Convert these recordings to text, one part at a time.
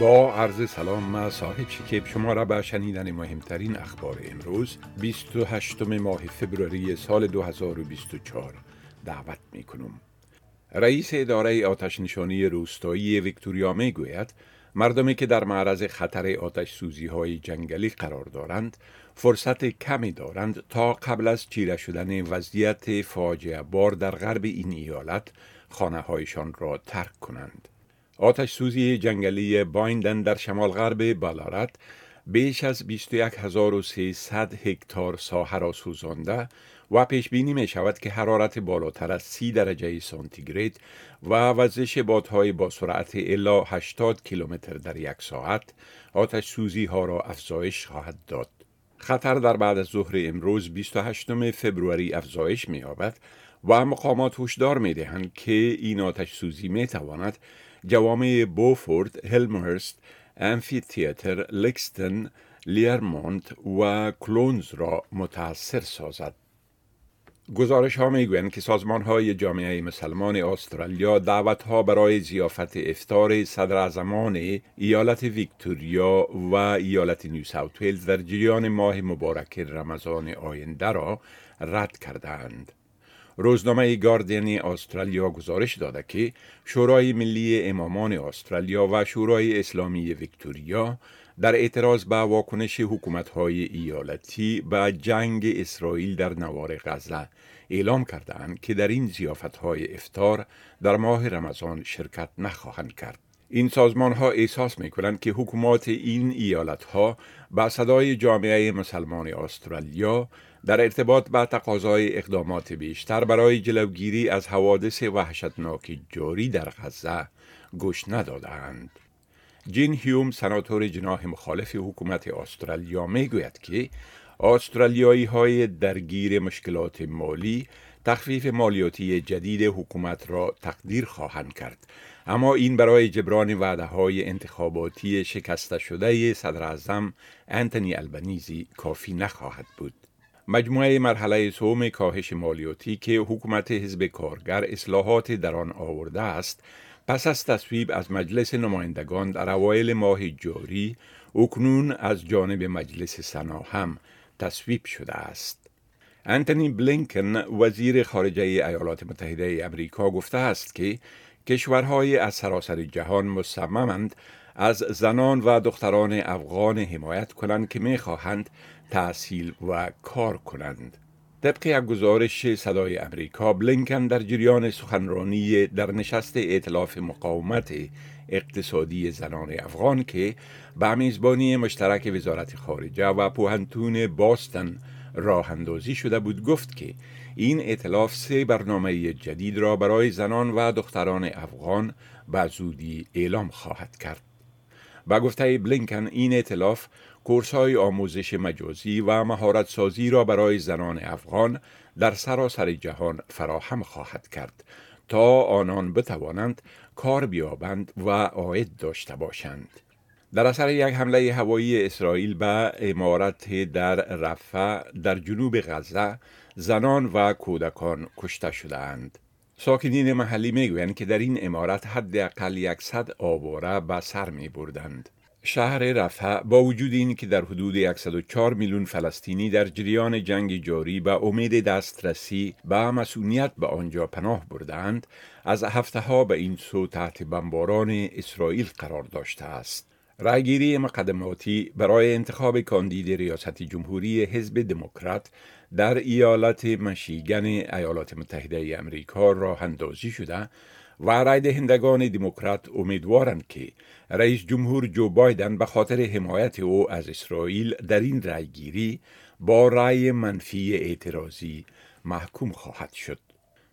با عرض سلام ما صاحب شکیب شما را به شنیدن مهمترین اخبار امروز 28 ماه فبروری سال 2024 دعوت می کنم. رئیس اداره آتش نشانی روستایی ویکتوریا می گوید مردمی که در معرض خطر آتش سوزی های جنگلی قرار دارند فرصت کمی دارند تا قبل از چیره شدن وضعیت فاجعه بار در غرب این ایالت خانه هایشان را ترک کنند. آتش سوزی جنگلی بایندن در شمال غرب بالارت بیش از 21300 هکتار ساحه را سوزانده و پیش بینی می شود که حرارت بالاتر از 30 درجه سانتیگراد و وزش بادهای با سرعت الا 80 کیلومتر در یک ساعت آتش سوزی ها را افزایش خواهد داد. خطر در بعد از ظهر امروز 28 فبروری افزایش می یابد و مقامات هشدار می دهند که این آتش سوزی می تواند جوامع بوفورد، هلمهرست، انفی تیاتر، لکستن، لیرمونت و کلونز را متاثر سازد. گزارش ها می گویند که سازمان های جامعه مسلمان استرالیا دعوت ها برای زیافت افتار صدر ایالت ویکتوریا و ایالت نیو ساوت ویلز در جریان ماه مبارک رمضان آینده را رد کردند. روزنامه گاردین استرالیا گزارش داده که شورای ملی امامان استرالیا و شورای اسلامی ویکتوریا در اعتراض به واکنش های ایالتی به جنگ اسرائیل در نوار غزه اعلام کردند که در این زیافت های افتار در ماه رمضان شرکت نخواهند کرد. این سازمان ها احساس می کنند که حکومات این ایالت ها با صدای جامعه مسلمان استرالیا در ارتباط با تقاضای اقدامات بیشتر برای جلوگیری از حوادث وحشتناک جاری در غزه گوش ندادند. جین هیوم سناتور جناح مخالف حکومت استرالیا می گوید که استرالیایی های درگیر مشکلات مالی تخفیف مالیاتی جدید حکومت را تقدیر خواهند کرد. اما این برای جبران وعده های انتخاباتی شکسته شده صدر اعظم انتنی البنیزی کافی نخواهد بود. مجموعه مرحله سوم کاهش مالیاتی که حکومت حزب کارگر اصلاحات در آن آورده است پس از تصویب از مجلس نمایندگان در اوایل ماه جاری اکنون از جانب مجلس سنا هم تصویب شده است. انتونی بلینکن وزیر خارجه ایالات متحده امریکا گفته است که کشورهای از سراسر جهان مصممند از زنان و دختران افغان حمایت کنند که می‌خواهند تحصیل و کار کنند. طبق یک گزارش صدای امریکا بلینکن در جریان سخنرانی در نشست ائتلاف مقاومت اقتصادی زنان افغان که به میزبانی مشترک وزارت خارجه و پوهنتون باستن راه اندازی شده بود گفت که این ائتلاف سه برنامه جدید را برای زنان و دختران افغان به زودی اعلام خواهد کرد. با گفته بلینکن این ائتلاف کورس های آموزش مجازی و مهارت سازی را برای زنان افغان در سراسر جهان فراهم خواهد کرد تا آنان بتوانند کار بیابند و عاید داشته باشند. در اثر یک حمله هوایی اسرائیل به امارت در رفع در جنوب غزه زنان و کودکان کشته شدهاند. ساکنین محلی می‌گویند که در این امارت حداقل یکصد آواره به سر می بردند. شهر رفح با وجود این که در حدود 104 میلیون فلسطینی در جریان جنگ جاری به امید دسترسی به مسئولیت به آنجا پناه بردند از هفته ها به این سو تحت بمباران اسرائیل قرار داشته است رأیگیری مقدماتی برای انتخاب کاندید ریاست جمهوری حزب دموکرات در ایالت مشیگن ایالات متحده امریکا راه اندازی شده و رای دهندگان دموکرات امیدوارند که رئیس جمهور جو بایدن به خاطر حمایت او از اسرائیل در این رأیگیری با رأی منفی اعتراضی محکوم خواهد شد.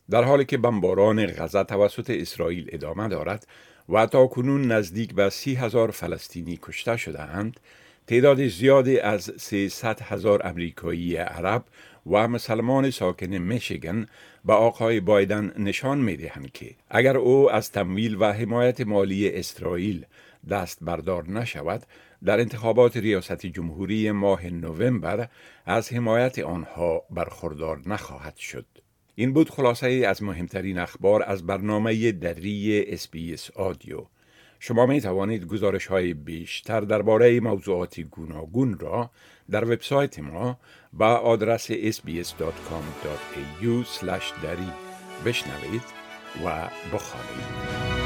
در حالی که بمباران غزه توسط اسرائیل ادامه دارد و تا کنون نزدیک به سی هزار فلسطینی کشته شده اند، تعداد زیادی از 300 هزار امریکایی عرب و مسلمان ساکن میشیگن به آقای بایدن نشان می دهند که اگر او از تمویل و حمایت مالی اسرائیل دست بردار نشود در انتخابات ریاست جمهوری ماه نوامبر از حمایت آنها برخوردار نخواهد شد. این بود خلاصه از مهمترین اخبار از برنامه دری اسپیس آدیو. شما می توانید گزارش های بیشتر درباره موضوعات گوناگون را در وبسایت ما با آدرس sbs.com.au دری بشنوید و بخوانید.